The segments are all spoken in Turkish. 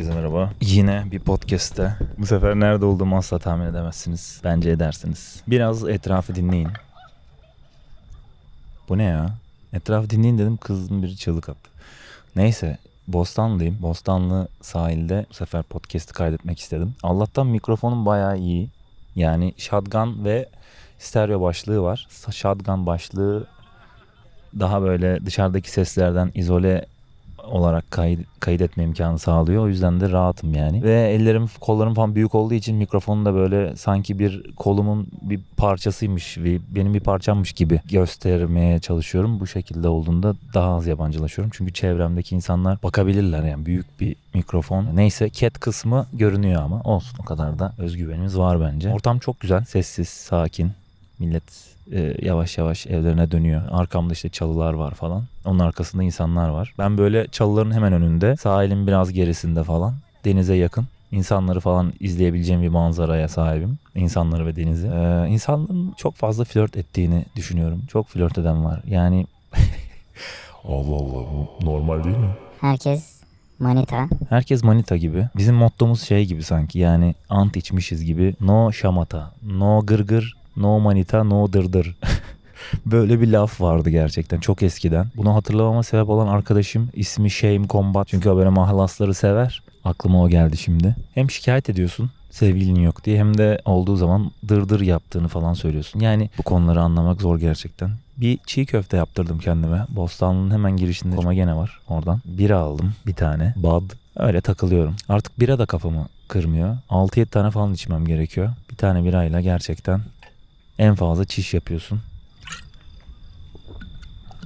Herkese merhaba. Yine bir podcast'te. Bu sefer nerede olduğumu asla tahmin edemezsiniz. Bence edersiniz. Biraz etrafı dinleyin. Bu ne ya? Etrafı dinleyin dedim kızın biri çığlık attı. Neyse Bostanlıyım. Bostanlı sahilde bu sefer podcast'i kaydetmek istedim. Allah'tan mikrofonum bayağı iyi. Yani shotgun ve stereo başlığı var. Shotgun başlığı daha böyle dışarıdaki seslerden izole olarak kayıt, kaydetme imkanı sağlıyor. O yüzden de rahatım yani. Ve ellerim, kollarım falan büyük olduğu için mikrofonu da böyle sanki bir kolumun bir parçasıymış ve benim bir parçammış gibi göstermeye çalışıyorum. Bu şekilde olduğunda daha az yabancılaşıyorum. Çünkü çevremdeki insanlar bakabilirler yani büyük bir mikrofon. Neyse cat kısmı görünüyor ama olsun o kadar da özgüvenimiz var bence. Ortam çok güzel, sessiz, sakin. Millet e, yavaş yavaş evlerine dönüyor. Arkamda işte çalılar var falan. Onun arkasında insanlar var. Ben böyle çalıların hemen önünde, sahilin biraz gerisinde falan, denize yakın insanları falan izleyebileceğim bir manzaraya sahibim. İnsanları ve denizi. Ee, insanların çok fazla flört ettiğini düşünüyorum. Çok flört eden var. Yani Allah Allah bu normal değil mi? Herkes manita. herkes manita gibi. Bizim mottomuz şey gibi sanki yani ant içmişiz gibi. No şamata, no gırgır, no manita, no dırdır. Böyle bir laf vardı gerçekten çok eskiden. Bunu hatırlamama sebep olan arkadaşım ismi Shame Combat. Çünkü o böyle mahlasları sever. Aklıma o geldi şimdi. Hem şikayet ediyorsun sevgilin yok diye hem de olduğu zaman dırdır yaptığını falan söylüyorsun. Yani bu konuları anlamak zor gerçekten. Bir çiğ köfte yaptırdım kendime. Bostanlı'nın hemen girişinde koma gene var oradan. Bira aldım bir tane. Bad. Öyle takılıyorum. Artık bira da kafamı kırmıyor. 6-7 tane falan içmem gerekiyor. Bir tane birayla gerçekten en fazla çiş yapıyorsun.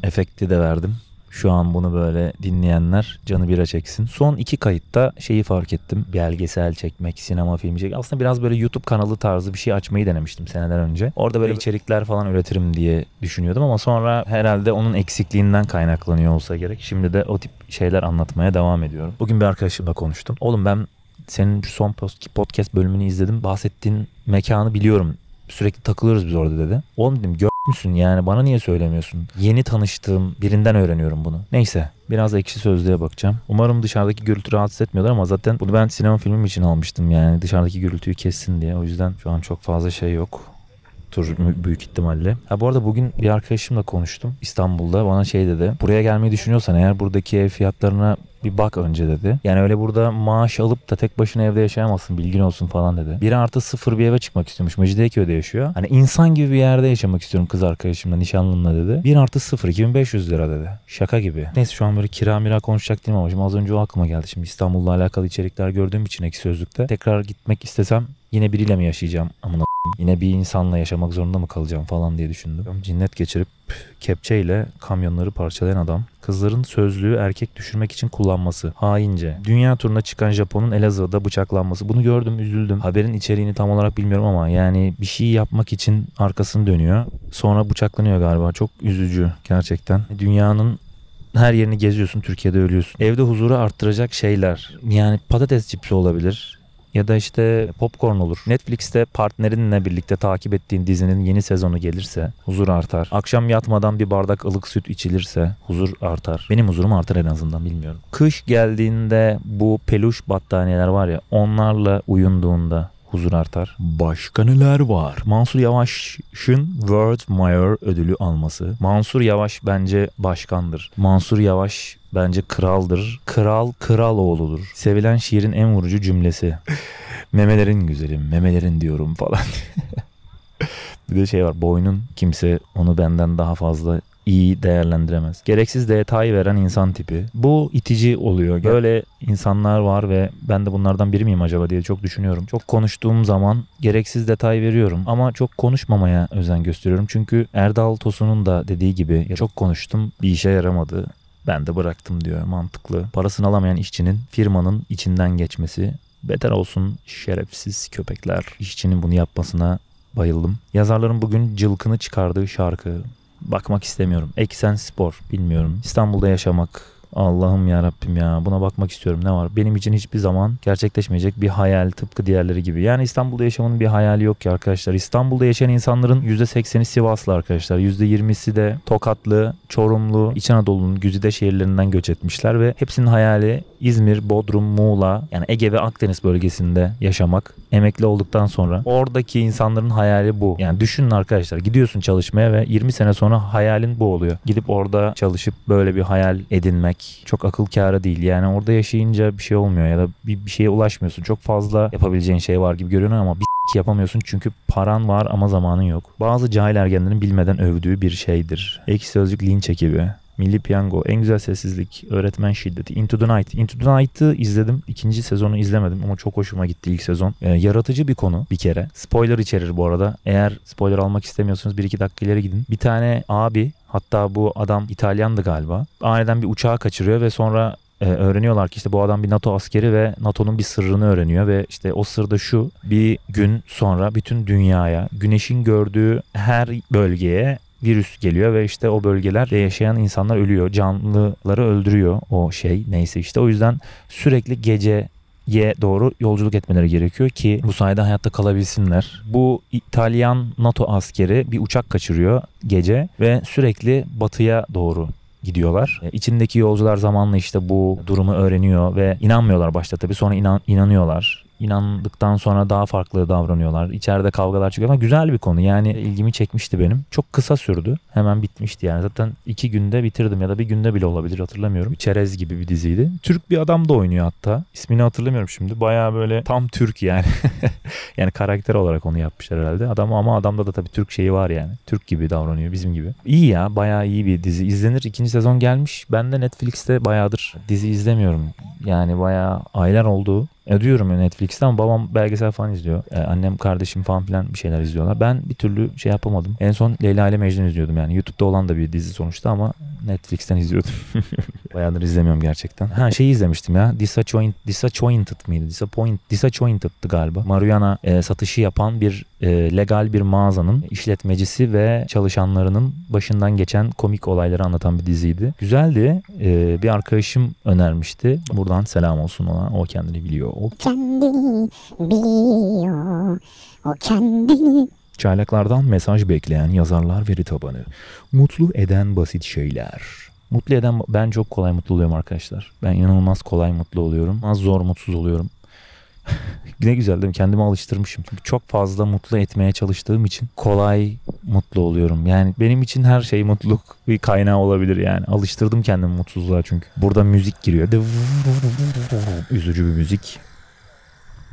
Efekti de verdim. Şu an bunu böyle dinleyenler canı bira çeksin. Son iki kayıtta şeyi fark ettim. Belgesel çekmek, sinema filmi çekmek. Aslında biraz böyle YouTube kanalı tarzı bir şey açmayı denemiştim seneler önce. Orada böyle içerikler falan üretirim diye düşünüyordum ama sonra herhalde onun eksikliğinden kaynaklanıyor olsa gerek. Şimdi de o tip şeyler anlatmaya devam ediyorum. Bugün bir arkadaşımla konuştum. Oğlum ben senin şu son podcast bölümünü izledim. Bahsettiğin mekanı biliyorum. Sürekli takılıyoruz biz orada dedi. Oğlum dedim gör müsün yani bana niye söylemiyorsun? Yeni tanıştığım birinden öğreniyorum bunu. Neyse biraz ekşi sözlüğe bakacağım. Umarım dışarıdaki gürültü rahatsız etmiyordur ama zaten bunu ben sinema filmim için almıştım yani dışarıdaki gürültüyü kessin diye. O yüzden şu an çok fazla şey yok. Tur büyük ihtimalle. Ha bu arada bugün bir arkadaşımla konuştum İstanbul'da. Bana şey dedi. Buraya gelmeyi düşünüyorsan eğer buradaki ev fiyatlarına bir bak önce dedi. Yani öyle burada maaş alıp da tek başına evde yaşayamazsın bilgin olsun falan dedi. Bir artı sıfır bir eve çıkmak istiyormuş. Mecidiyeköy'de yaşıyor. Hani insan gibi bir yerde yaşamak istiyorum kız arkadaşımla nişanlımla dedi. Bir artı sıfır 2500 lira dedi. Şaka gibi. Neyse şu an böyle kira mira konuşacak değilim ama şimdi az önce o aklıma geldi. Şimdi İstanbul'la alakalı içerikler gördüğüm için ek sözlükte. Tekrar gitmek istesem yine biriyle mi yaşayacağım? Amına Yine bir insanla yaşamak zorunda mı kalacağım falan diye düşündüm. Cinnet geçirip kepçeyle kamyonları parçalayan adam. Kızların sözlüğü erkek düşürmek için kullanması. Haince. Dünya turuna çıkan Japon'un Elazığ'da bıçaklanması. Bunu gördüm üzüldüm. Haberin içeriğini tam olarak bilmiyorum ama yani bir şey yapmak için arkasını dönüyor. Sonra bıçaklanıyor galiba. Çok üzücü gerçekten. Dünyanın her yerini geziyorsun Türkiye'de ölüyorsun. Evde huzuru arttıracak şeyler. Yani patates cipsi olabilir ya da işte popcorn olur. Netflix'te partnerinle birlikte takip ettiğin dizinin yeni sezonu gelirse huzur artar. Akşam yatmadan bir bardak ılık süt içilirse huzur artar. Benim huzurum artar en azından bilmiyorum. Kış geldiğinde bu peluş battaniyeler var ya onlarla uyunduğunda huzur artar. Başka neler var? Mansur Yavaş'ın World Mayor ödülü alması. Mansur Yavaş bence başkandır. Mansur Yavaş bence kraldır. Kral kral oğludur. Sevilen şiirin en vurucu cümlesi. memelerin güzelim, memelerin diyorum falan. bir de şey var boynun kimse onu benden daha fazla iyi değerlendiremez. Gereksiz detay veren insan tipi. Bu itici oluyor. Böyle insanlar var ve ben de bunlardan biri miyim acaba diye çok düşünüyorum. Çok konuştuğum zaman gereksiz detay veriyorum ama çok konuşmamaya özen gösteriyorum. Çünkü Erdal Tosun'un da dediği gibi çok konuştum bir işe yaramadı. Ben de bıraktım diyor mantıklı. Parasını alamayan işçinin firmanın içinden geçmesi beter olsun şerefsiz köpekler. İşçinin bunu yapmasına bayıldım. Yazarların bugün cılkını çıkardığı şarkı bakmak istemiyorum. Eksen Spor bilmiyorum. İstanbul'da yaşamak Allah'ım ya Rabbim ya buna bakmak istiyorum ne var? Benim için hiçbir zaman gerçekleşmeyecek bir hayal tıpkı diğerleri gibi. Yani İstanbul'da yaşamanın bir hayali yok ki arkadaşlar. İstanbul'da yaşayan insanların %80'i Sivaslı arkadaşlar. %20'si de Tokatlı, Çorumlu, İç Anadolu'nun güzide şehirlerinden göç etmişler ve hepsinin hayali İzmir, Bodrum, Muğla yani Ege ve Akdeniz bölgesinde yaşamak. Emekli olduktan sonra oradaki insanların hayali bu. Yani düşünün arkadaşlar gidiyorsun çalışmaya ve 20 sene sonra hayalin bu oluyor. Gidip orada çalışıp böyle bir hayal edinmek çok akıl kârı değil. Yani orada yaşayınca bir şey olmuyor ya da bir, bir şeye ulaşmıyorsun. Çok fazla yapabileceğin şey var gibi görünüyor ama bir yapamıyorsun çünkü paran var ama zamanın yok. Bazı cahil ergenlerin bilmeden övdüğü bir şeydir. Ekşi Sözlük linç ekibi. Milli Piyango, En Güzel Sessizlik, Öğretmen Şiddeti, Into the Night. Into the Night'ı izledim. İkinci sezonu izlemedim ama çok hoşuma gitti ilk sezon. Ee, yaratıcı bir konu bir kere. Spoiler içerir bu arada. Eğer spoiler almak istemiyorsanız 1-2 dakika ileri gidin. Bir tane abi hatta bu adam İtalyandı galiba. Aniden bir uçağı kaçırıyor ve sonra e, öğreniyorlar ki işte bu adam bir NATO askeri ve NATO'nun bir sırrını öğreniyor ve işte o sır da şu bir gün sonra bütün dünyaya güneşin gördüğü her bölgeye virüs geliyor ve işte o bölgelerde yaşayan insanlar ölüyor. Canlıları öldürüyor o şey neyse işte. O yüzden sürekli gece ye doğru yolculuk etmeleri gerekiyor ki bu sayede hayatta kalabilsinler. Bu İtalyan NATO askeri bir uçak kaçırıyor gece ve sürekli batıya doğru gidiyorlar. E, İçindeki yolcular zamanla işte bu durumu öğreniyor ve inanmıyorlar başta tabii sonra inan, inanıyorlar. İnandıktan sonra daha farklı davranıyorlar. İçeride kavgalar çıkıyor ama güzel bir konu. Yani ilgimi çekmişti benim. Çok kısa sürdü. Hemen bitmişti yani. Zaten iki günde bitirdim ya da bir günde bile olabilir hatırlamıyorum. Çerez gibi bir diziydi. Türk bir adam da oynuyor hatta. İsmini hatırlamıyorum şimdi. Baya böyle tam Türk yani. yani karakter olarak onu yapmışlar herhalde. Adam ama adamda da tabii Türk şeyi var yani. Türk gibi davranıyor bizim gibi. İyi ya bayağı iyi bir dizi. İzlenir. İkinci sezon gelmiş. Ben de Netflix'te bayağıdır dizi izlemiyorum. Yani bayağı aylar oldu. Ödüyorum ya Netflix'ten ama babam belgesel falan izliyor. Ee, annem kardeşim falan filan bir şeyler izliyorlar. Ben bir türlü şey yapamadım. En son Leyla ile Mecnun izliyordum yani. YouTube'da olan da bir dizi sonuçta ama Netflix'ten izliyordum. Bayağıdır izlemiyorum gerçekten. Ha şeyi izlemiştim ya. Disappoint, Disappointed mıydı? Disappoint, Disappointed'dı galiba. Marihuana e, satışı yapan bir e, legal bir mağazanın işletmecisi ve çalışanlarının başından geçen komik olayları anlatan bir diziydi. Güzeldi. E, bir arkadaşım önermişti. Buradan selam olsun ona. O kendini biliyor. O Kendini biliyor. O kendini Çaylaklardan mesaj bekleyen yazarlar veri tabanı. Mutlu eden basit şeyler. Mutlu eden ben çok kolay mutlu oluyorum arkadaşlar. Ben inanılmaz kolay mutlu oluyorum. Az zor mutsuz oluyorum. ne güzel değil mi? Kendimi alıştırmışım. Çünkü çok fazla mutlu etmeye çalıştığım için kolay mutlu oluyorum. Yani benim için her şey mutluluk bir kaynağı olabilir yani. Alıştırdım kendimi mutsuzluğa çünkü. Burada müzik giriyor. Üzücü bir müzik.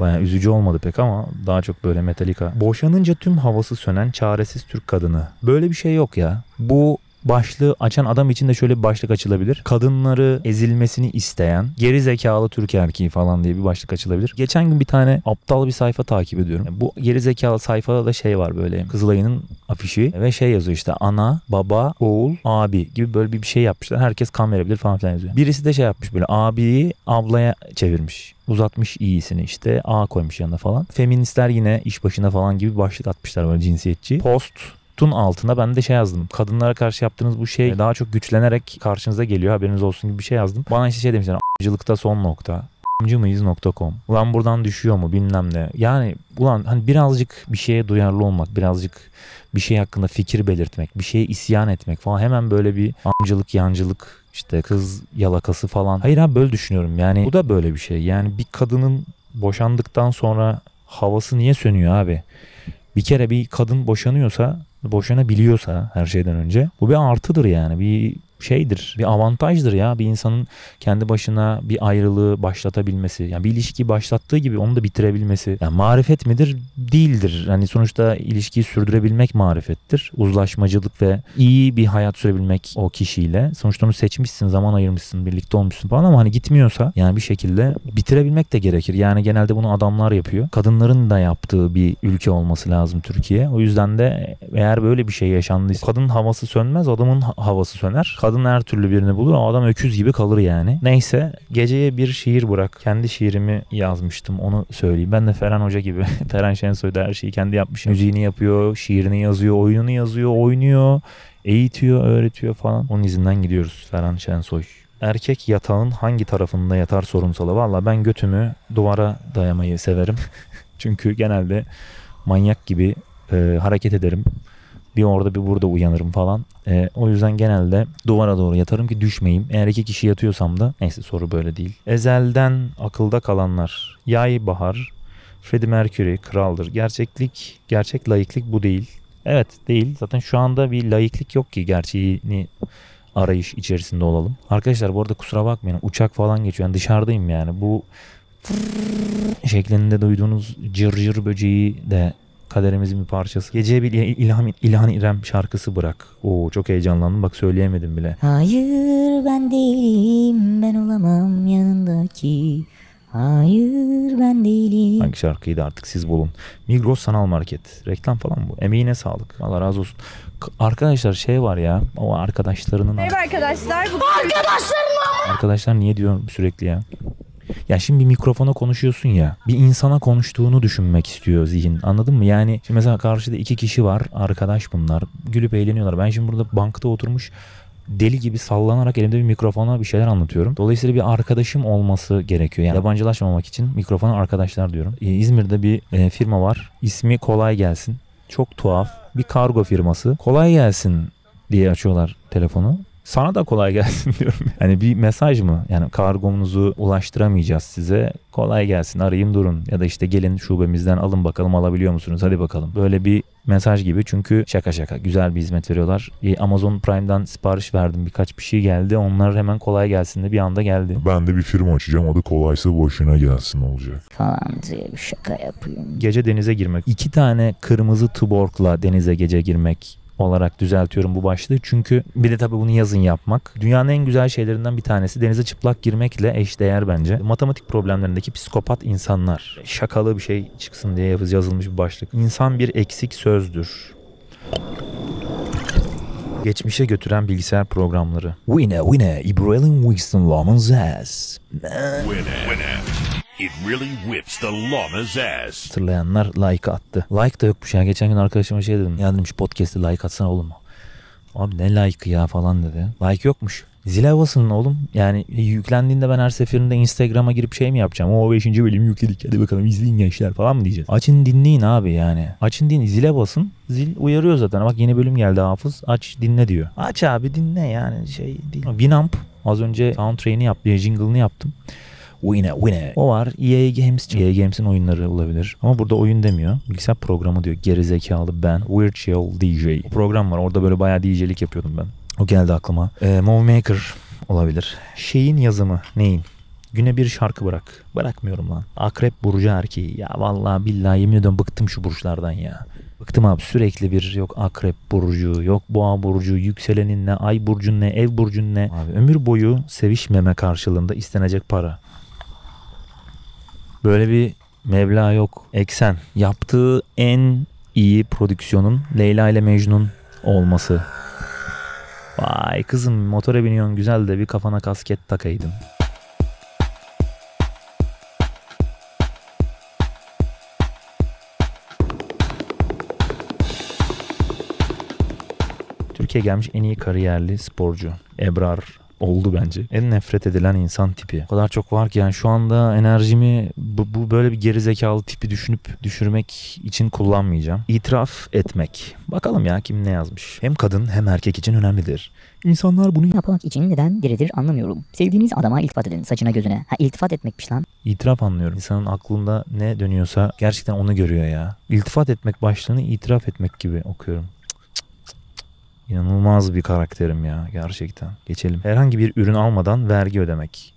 Baya üzücü olmadı pek ama daha çok böyle Metallica. Boşanınca tüm havası sönen çaresiz Türk kadını. Böyle bir şey yok ya. Bu başlığı açan adam için de şöyle bir başlık açılabilir. Kadınları ezilmesini isteyen geri zekalı Türk erkeği falan diye bir başlık açılabilir. Geçen gün bir tane aptal bir sayfa takip ediyorum. Bu geri zekalı sayfada da şey var böyle Kızılay'ın afişi ve şey yazıyor işte ana, baba, oğul, abi gibi böyle bir şey yapmışlar. Herkes kan verebilir falan filan yazıyor. Birisi de şey yapmış böyle abiyi ablaya çevirmiş. Uzatmış iyisini işte A koymuş yanına falan. Feministler yine iş başına falan gibi başlık atmışlar böyle cinsiyetçi. Post Tun altına ben de şey yazdım. Kadınlara karşı yaptığınız bu şey daha çok güçlenerek karşınıza geliyor haberiniz olsun gibi bir şey yazdım. Bana işte şey demişler a**cılıkta son nokta mıyız.com. Ulan buradan düşüyor mu bilmem ne. Yani ulan hani birazcık bir şeye duyarlı olmak, birazcık bir şey hakkında fikir belirtmek, bir şeye isyan etmek falan hemen böyle bir amcılık, yancılık, işte kız yalakası falan. Hayır abi böyle düşünüyorum. Yani bu da böyle bir şey. Yani bir kadının boşandıktan sonra havası niye sönüyor abi? Bir kere bir kadın boşanıyorsa, boşanabiliyorsa her şeyden önce bu bir artıdır yani. Bir şeydir, bir avantajdır ya bir insanın kendi başına bir ayrılığı başlatabilmesi. Yani bir ilişkiyi başlattığı gibi onu da bitirebilmesi. Yani marifet midir? Değildir. Hani sonuçta ilişkiyi sürdürebilmek marifettir. Uzlaşmacılık ve iyi bir hayat sürebilmek o kişiyle. Sonuçta onu seçmişsin, zaman ayırmışsın, birlikte olmuşsun falan ama hani gitmiyorsa yani bir şekilde bitirebilmek de gerekir. Yani genelde bunu adamlar yapıyor. Kadınların da yaptığı bir ülke olması lazım Türkiye. O yüzden de eğer böyle bir şey yaşandıysa kadının havası sönmez, adamın ha- havası söner. Kadın her türlü birini bulur ama adam öküz gibi kalır yani. Neyse geceye bir şiir bırak. Kendi şiirimi yazmıştım onu söyleyeyim. Ben de Ferhan Hoca gibi. Ferhan Şensoy'da her şeyi kendi yapmış. Müziğini yapıyor, şiirini yazıyor, oyununu yazıyor, oynuyor, eğitiyor, öğretiyor falan. Onun izinden gidiyoruz Ferhan Şensoy. erkek yatağın hangi tarafında yatar sorunsalı. Valla ben götümü duvara dayamayı severim. Çünkü genelde manyak gibi e, hareket ederim. Bir orada bir burada uyanırım falan. E, o yüzden genelde duvara doğru yatarım ki düşmeyeyim. Eğer iki kişi yatıyorsam da neyse soru böyle değil. Ezelden akılda kalanlar. Yay Bahar, Freddie Mercury kraldır. Gerçeklik, gerçek layıklık bu değil. Evet değil. Zaten şu anda bir layıklık yok ki gerçeğini arayış içerisinde olalım. Arkadaşlar bu arada kusura bakmayın uçak falan geçiyor. Yani dışarıdayım yani. Bu şeklinde duyduğunuz cır cır böceği de kaderimizin bir parçası. Geceye bir İlhan, İlhan İrem şarkısı bırak. Oo çok heyecanlandım bak söyleyemedim bile. Hayır ben değilim ben olamam yanındaki. Hayır ben değilim. Hangi şarkıydı artık siz bulun. Migros Sanal Market. Reklam falan bu. Emeğine sağlık. Allah razı olsun. Arkadaşlar şey var ya. O arkadaşlarının... Merhaba arkadaşlar. Bugün Arkadaşlar niye diyorum sürekli ya? Ya şimdi bir mikrofona konuşuyorsun ya. Bir insana konuştuğunu düşünmek istiyor zihin. Anladın mı? Yani şimdi mesela karşıda iki kişi var. Arkadaş bunlar. Gülüp eğleniyorlar. Ben şimdi burada bankta oturmuş deli gibi sallanarak elimde bir mikrofona bir şeyler anlatıyorum. Dolayısıyla bir arkadaşım olması gerekiyor. Yani yabancılaşmamak için mikrofona arkadaşlar diyorum. Ee, İzmir'de bir e, firma var. İsmi Kolay Gelsin. Çok tuhaf. Bir kargo firması. Kolay gelsin diye açıyorlar telefonu. Sana da kolay gelsin diyorum. Yani bir mesaj mı? Yani kargomunuzu ulaştıramayacağız size. Kolay gelsin arayın durun. Ya da işte gelin şubemizden alın bakalım alabiliyor musunuz? Hadi bakalım. Böyle bir mesaj gibi çünkü şaka şaka güzel bir hizmet veriyorlar. Ee, Amazon Prime'dan sipariş verdim birkaç bir şey geldi. Onlar hemen kolay gelsin de bir anda geldi. Ben de bir firma açacağım. Adı kolaysa boşuna gelsin olacak. Falan diye bir şaka yapayım. Gece denize girmek. İki tane kırmızı tuborgla denize gece girmek olarak düzeltiyorum bu başlığı. Çünkü bir de tabii bunu yazın yapmak. Dünyanın en güzel şeylerinden bir tanesi denize çıplak girmekle eşdeğer bence. Matematik problemlerindeki psikopat insanlar. Şakalı bir şey çıksın diye yazılmış bir başlık. İnsan bir eksik sözdür. Geçmişe götüren bilgisayar programları. Winner winner İbrahim Winston Loman's ass. Winner. Winner. It really whips the llama's ass. Hatırlayanlar like attı. Like da yokmuş ya. Geçen gün arkadaşıma şey dedim. Ya dedim şu podcast'te like atsana oğlum. Abi ne like ya falan dedi. Like yokmuş. Zil havasının oğlum. Yani yüklendiğinde ben her seferinde Instagram'a girip şey mi yapacağım? O 5. bölümü yükledik hadi bakalım izleyin gençler falan mı diyeceğiz? Açın dinleyin abi yani. Açın dinleyin. Zile basın. Zil uyarıyor zaten. Bak yeni bölüm geldi Hafız. Aç dinle diyor. Aç abi dinle yani şey değil. Winamp az önce soundtrack'ini yaptım. Jingle'ını yaptım. Winner winner. O var. EA Games. EA Games'in oyunları olabilir. Ama burada oyun demiyor. Bilgisayar programı diyor. Gerizekalı ben. Virtual DJ. O program var. Orada böyle bayağı DJ'lik yapıyordum ben. O geldi aklıma. Ee, Movie Maker olabilir. Şeyin yazımı. Neyin? Güne bir şarkı bırak. Bırakmıyorum lan. Akrep burcu erkeği. Ya vallahi billahi yemin ediyorum bıktım şu burçlardan ya. Bıktım abi sürekli bir yok akrep burcu, yok boğa burcu, yükselenin ne, ay burcun ne, ev burcun ne. Abi ömür boyu sevişmeme karşılığında istenecek para. Böyle bir meblağ yok. Eksen. Yaptığı en iyi prodüksiyonun Leyla ile Mecnun olması. Vay kızım motora biniyorsun güzel de bir kafana kasket takaydın. Türkiye gelmiş en iyi kariyerli sporcu. Ebrar oldu bence. En nefret edilen insan tipi. O kadar çok var ki yani şu anda enerjimi bu, bu böyle bir gerizekalı tipi düşünüp düşürmek için kullanmayacağım. İtiraf etmek. Bakalım ya kim ne yazmış. Hem kadın hem erkek için önemlidir. İnsanlar bunu Yapmak için neden diridir anlamıyorum. Sevdiğiniz adama iltifat edin saçına gözüne. Ha iltifat etmekmiş lan. itiraf anlıyorum. İnsanın aklında ne dönüyorsa gerçekten onu görüyor ya. İltifat etmek başlığını itiraf etmek gibi okuyorum. İnanılmaz bir karakterim ya gerçekten. Geçelim. Herhangi bir ürün almadan vergi ödemek.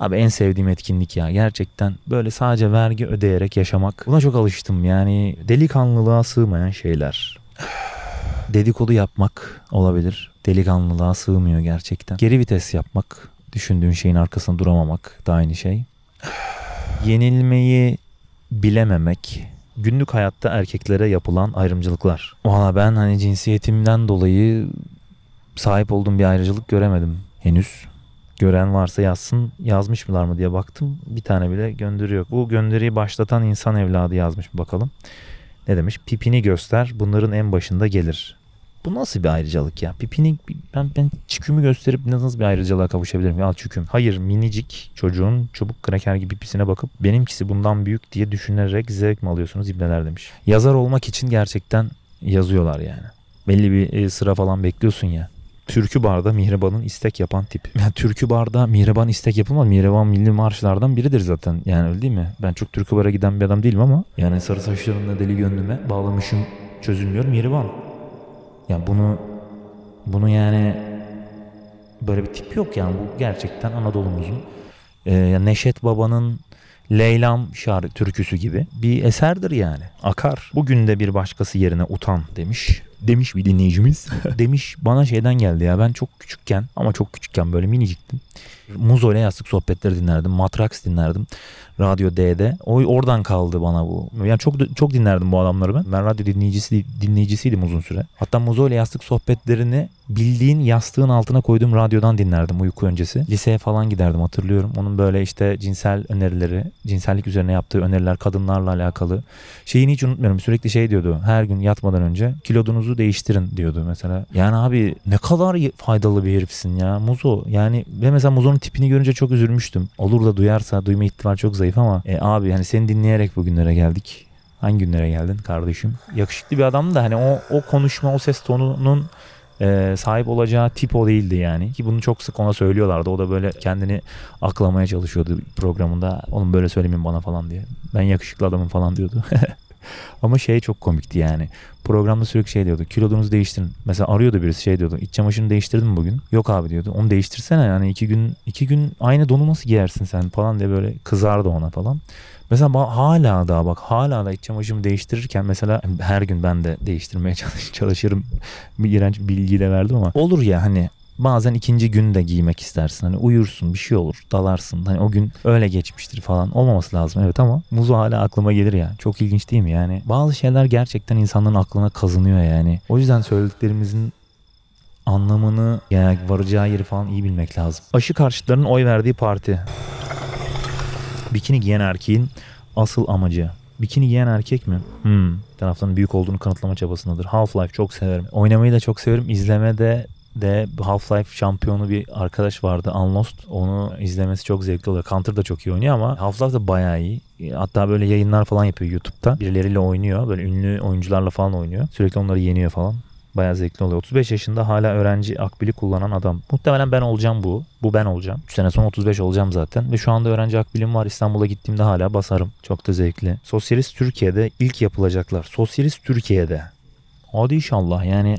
Abi en sevdiğim etkinlik ya. Gerçekten böyle sadece vergi ödeyerek yaşamak. Buna çok alıştım. Yani delikanlılığa sığmayan şeyler. Dedikodu yapmak olabilir. Delikanlılığa sığmıyor gerçekten. Geri vites yapmak. Düşündüğün şeyin arkasında duramamak da aynı şey. Yenilmeyi bilememek. Günlük hayatta erkeklere yapılan ayrımcılıklar. Valla ben hani cinsiyetimden dolayı sahip olduğum bir ayrıcalık göremedim henüz. Gören varsa yazsın. Yazmış mılar mı diye baktım. Bir tane bile gönderi yok. Bu gönderiyi başlatan insan evladı yazmış bakalım. Ne demiş? Pipini göster. Bunların en başında gelir. Bu nasıl bir ayrıcalık ya? Pipini ben ben çükümü gösterip nasıl bir ayrıcalığa kavuşabilirim? Ya çüküm. Hayır minicik çocuğun çubuk kraker gibi pipisine bakıp benimkisi bundan büyük diye düşünerek zevk mi alıyorsunuz ibneler demiş. Yazar olmak için gerçekten yazıyorlar yani. Belli bir e, sıra falan bekliyorsun ya. Türkü barda Mihriban'ın istek yapan tip. Yani türkü barda Mihriban istek yapılmaz. Mihriban milli marşlardan biridir zaten. Yani öyle değil mi? Ben çok türkü bara giden bir adam değilim ama. Yani sarı saçlarımla deli gönlüme bağlamışım çözülmüyor Mihriban. Yani bunu bunu yani böyle bir tip yok yani bu gerçekten Anadolu'muzun e, Neşet Baba'nın Leylam şarkı türküsü gibi bir eserdir yani. Akar. Bugün de bir başkası yerine utan demiş. Demiş bir dinleyicimiz. demiş bana şeyden geldi ya ben çok küçükken ama çok küçükken böyle miniciktim. Muzo ile yastık sohbetleri dinlerdim. Matrax dinlerdim. Radyo D'de. O oradan kaldı bana bu. Yani çok çok dinlerdim bu adamları ben. Ben radyo dinleyicisi dinleyicisiydim uzun süre. Hatta Muzo ile yastık sohbetlerini bildiğin yastığın altına koyduğum radyodan dinlerdim uyku öncesi. Liseye falan giderdim hatırlıyorum. Onun böyle işte cinsel önerileri, cinsellik üzerine yaptığı öneriler kadınlarla alakalı. Şeyini hiç unutmuyorum. Sürekli şey diyordu. Her gün yatmadan önce kilodunuzu değiştirin diyordu mesela. Yani abi ne kadar faydalı bir herifsin ya. Muzo. Yani ve mesela Muzo'nun tipini görünce çok üzülmüştüm. Olur da duyarsa duyma ihtimali çok zayıf ama e, abi hani seni dinleyerek bugünlere geldik. Hangi günlere geldin kardeşim? Yakışıklı bir adam da hani o, o konuşma, o ses tonunun e, sahip olacağı tip o değildi yani. Ki bunu çok sık ona söylüyorlardı. O da böyle kendini aklamaya çalışıyordu programında. Oğlum böyle söylemeyin bana falan diye. Ben yakışıklı adamım falan diyordu. Ama şey çok komikti yani. Programda sürekli şey diyordu. Kilodunuzu değiştirin. Mesela arıyordu birisi şey diyordu. İç çamaşırını değiştirdin mi bugün? Yok abi diyordu. Onu değiştirsene yani iki gün iki gün aynı donu nasıl giyersin sen falan diye böyle kızardı ona falan. Mesela hala daha bak hala da iç çamaşırımı değiştirirken mesela her gün ben de değiştirmeye çalış, çalışırım. Bir iğrenç bilgi de verdim ama olur ya hani bazen ikinci gün de giymek istersin. Hani uyursun bir şey olur dalarsın. Hani o gün öyle geçmiştir falan. Olmaması lazım evet ama muzu hala aklıma gelir ya. Çok ilginç değil mi yani? Bazı şeyler gerçekten insanların aklına kazınıyor yani. O yüzden söylediklerimizin anlamını yani varacağı yeri falan iyi bilmek lazım. Aşı karşıtlarının oy verdiği parti. Bikini giyen erkeğin asıl amacı. Bikini giyen erkek mi? Hmm. Taraftan büyük olduğunu kanıtlama çabasındadır. Half-Life çok severim. Oynamayı da çok severim. İzlemede de Half-Life şampiyonu bir arkadaş vardı Unlost. Onu izlemesi çok zevkli oluyor. Counter da çok iyi oynuyor ama Half-Life da bayağı iyi. Hatta böyle yayınlar falan yapıyor YouTube'da. Birileriyle oynuyor. Böyle ünlü oyuncularla falan oynuyor. Sürekli onları yeniyor falan. Bayağı zevkli oluyor. 35 yaşında hala öğrenci akbili kullanan adam. Muhtemelen ben olacağım bu. Bu ben olacağım. 3 sene sonra 35 olacağım zaten. Ve şu anda öğrenci akbilim var. İstanbul'a gittiğimde hala basarım. Çok da zevkli. Sosyalist Türkiye'de ilk yapılacaklar. Sosyalist Türkiye'de. Hadi inşallah yani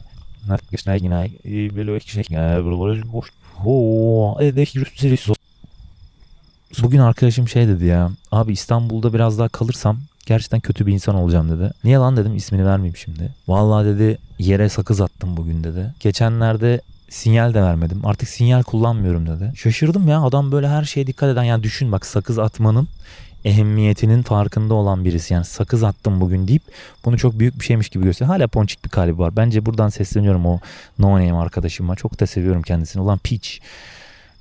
Bugün arkadaşım şey dedi ya. Abi İstanbul'da biraz daha kalırsam gerçekten kötü bir insan olacağım dedi. Niye lan dedim ismini vermeyeyim şimdi. Vallahi dedi yere sakız attım bugün dedi. Geçenlerde sinyal de vermedim. Artık sinyal kullanmıyorum dedi. Şaşırdım ya adam böyle her şeye dikkat eden yani düşün bak sakız atmanın ehemmiyetinin farkında olan birisi. Yani sakız attım bugün deyip bunu çok büyük bir şeymiş gibi gösteriyor. Hala ponçik bir kalbi var. Bence buradan sesleniyorum o no name arkadaşıma. Çok da seviyorum kendisini. Ulan piç.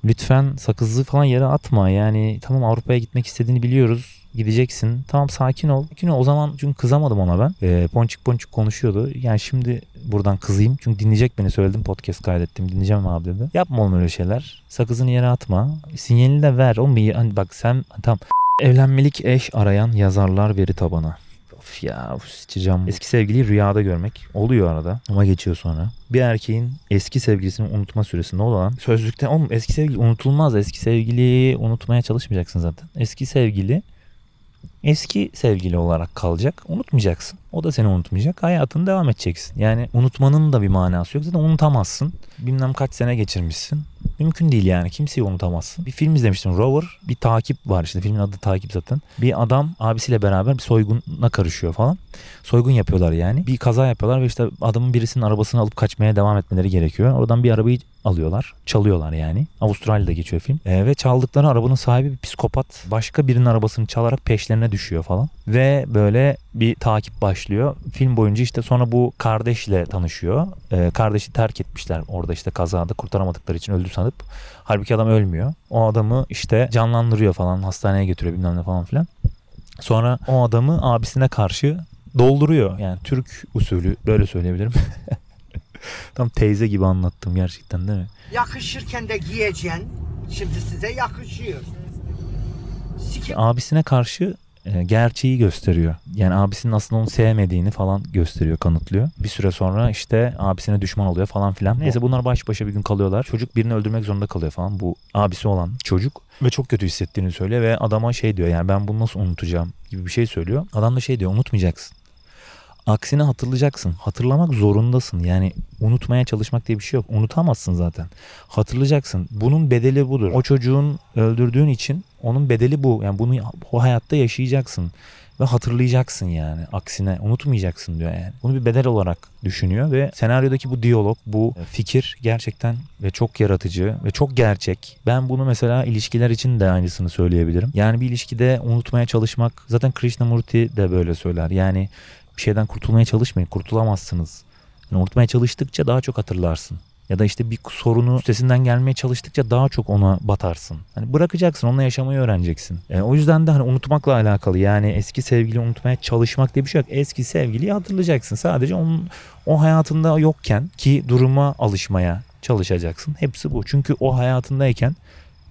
Lütfen sakızı falan yere atma. Yani tamam Avrupa'ya gitmek istediğini biliyoruz. Gideceksin. Tamam sakin ol. Sakin ol. O zaman çünkü kızamadım ona ben. E, ponçik ponçik konuşuyordu. Yani şimdi buradan kızayım. Çünkü dinleyecek beni söyledim podcast kaydettim. Dinleyeceğim abi dedi. Yapma oğlum öyle şeyler. Sakızını yere atma. Sinyalini de ver. Oğlum bir, hani bak sen tamam Evlenmelik eş arayan yazarlar veri tabanı. Of ya sıçacağım. Eski sevgiliyi rüyada görmek oluyor arada ama geçiyor sonra. Bir erkeğin eski sevgilisini unutma süresi ne olan sözlükte oğlum eski sevgili unutulmaz. Eski sevgiliyi unutmaya çalışmayacaksın zaten. Eski sevgili eski sevgili olarak kalacak. Unutmayacaksın. O da seni unutmayacak. Hayatını devam edeceksin. Yani unutmanın da bir manası yok. Zaten unutamazsın. Bilmem kaç sene geçirmişsin. Mümkün değil yani. Kimseyi unutamazsın. Bir film izlemiştim. Rover. Bir takip var işte. Filmin adı takip zaten. Bir adam abisiyle beraber bir soyguna karışıyor falan. Soygun yapıyorlar yani. Bir kaza yapıyorlar ve işte adamın birisinin arabasını alıp kaçmaya devam etmeleri gerekiyor. Oradan bir arabayı alıyorlar. Çalıyorlar yani. Avustralya'da geçiyor film. E, ve çaldıkları arabanın sahibi bir psikopat. Başka birinin arabasını çalarak peşlerine düşüyor falan. Ve böyle bir takip başlıyor. Film boyunca işte sonra bu kardeşle tanışıyor. E, kardeşi terk etmişler orada işte kazada kurtaramadıkları için öldü sanıp. Halbuki adam ölmüyor. O adamı işte canlandırıyor falan hastaneye götürüyor bilmem ne falan filan. Sonra o adamı abisine karşı dolduruyor. Yani Türk usulü böyle söyleyebilirim. Tam teyze gibi anlattım gerçekten değil mi? Yakışırken de giyeceksin. Şimdi size yakışıyor. Siki abisine karşı e, gerçeği gösteriyor. Yani abisinin aslında onu sevmediğini falan gösteriyor, kanıtlıyor. Bir süre sonra işte abisine düşman oluyor falan filan. Neyse bunlar baş başa bir gün kalıyorlar. Çocuk birini öldürmek zorunda kalıyor falan. Bu abisi olan çocuk ve çok kötü hissettiğini söylüyor ve adama şey diyor yani ben bunu nasıl unutacağım gibi bir şey söylüyor. Adam da şey diyor unutmayacaksın. Aksine hatırlayacaksın. Hatırlamak zorundasın. Yani unutmaya çalışmak diye bir şey yok. Unutamazsın zaten. Hatırlayacaksın. Bunun bedeli budur. O çocuğun öldürdüğün için onun bedeli bu. Yani bunu o hayatta yaşayacaksın ve hatırlayacaksın yani. Aksine unutmayacaksın diyor yani. Bunu bir bedel olarak düşünüyor ve senaryodaki bu diyalog, bu fikir gerçekten ve çok yaratıcı ve çok gerçek. Ben bunu mesela ilişkiler için de aynısını söyleyebilirim. Yani bir ilişkide unutmaya çalışmak zaten Krishnamurti de böyle söyler. Yani bir şeyden kurtulmaya çalışmayın. Kurtulamazsınız. Yani unutmaya çalıştıkça daha çok hatırlarsın. Ya da işte bir sorunu üstesinden gelmeye çalıştıkça daha çok ona batarsın. Hani bırakacaksın, onunla yaşamayı öğreneceksin. E, o yüzden de hani unutmakla alakalı yani eski sevgili unutmaya çalışmak diye bir şey yok. Eski sevgiliyi hatırlayacaksın. Sadece onun o hayatında yokken ki duruma alışmaya çalışacaksın. Hepsi bu. Çünkü o hayatındayken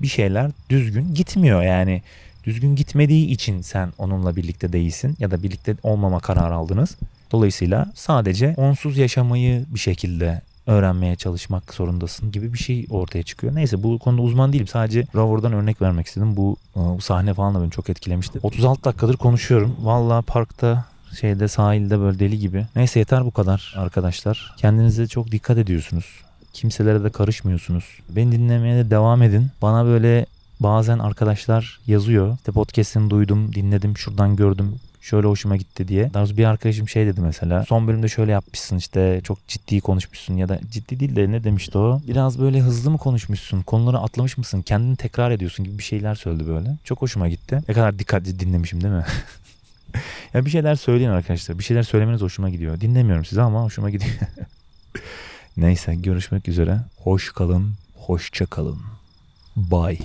bir şeyler düzgün gitmiyor yani. Düzgün gitmediği için sen onunla birlikte değilsin ya da birlikte olmama kararı aldınız. Dolayısıyla sadece onsuz yaşamayı bir şekilde öğrenmeye çalışmak zorundasın gibi bir şey ortaya çıkıyor. Neyse bu konuda uzman değilim. Sadece Rover'dan örnek vermek istedim. Bu, e, bu sahne falan da beni çok etkilemişti. 36 dakikadır konuşuyorum. Valla parkta şeyde sahilde böyle deli gibi. Neyse yeter bu kadar arkadaşlar. Kendinize çok dikkat ediyorsunuz. Kimselere de karışmıyorsunuz. Beni dinlemeye de devam edin. Bana böyle bazen arkadaşlar yazıyor. İşte podcast'ini duydum, dinledim, şuradan gördüm şöyle hoşuma gitti diye. Daha bir arkadaşım şey dedi mesela. Son bölümde şöyle yapmışsın işte çok ciddi konuşmuşsun ya da ciddi değil de ne demişti o? Biraz böyle hızlı mı konuşmuşsun? Konuları atlamış mısın? Kendini tekrar ediyorsun gibi bir şeyler söyledi böyle. Çok hoşuma gitti. Ne kadar dikkatli dinlemişim değil mi? ya bir şeyler söyleyin arkadaşlar. Bir şeyler söylemeniz hoşuma gidiyor. Dinlemiyorum size ama hoşuma gidiyor. Neyse görüşmek üzere. Hoş kalın. Hoşça kalın. Bye.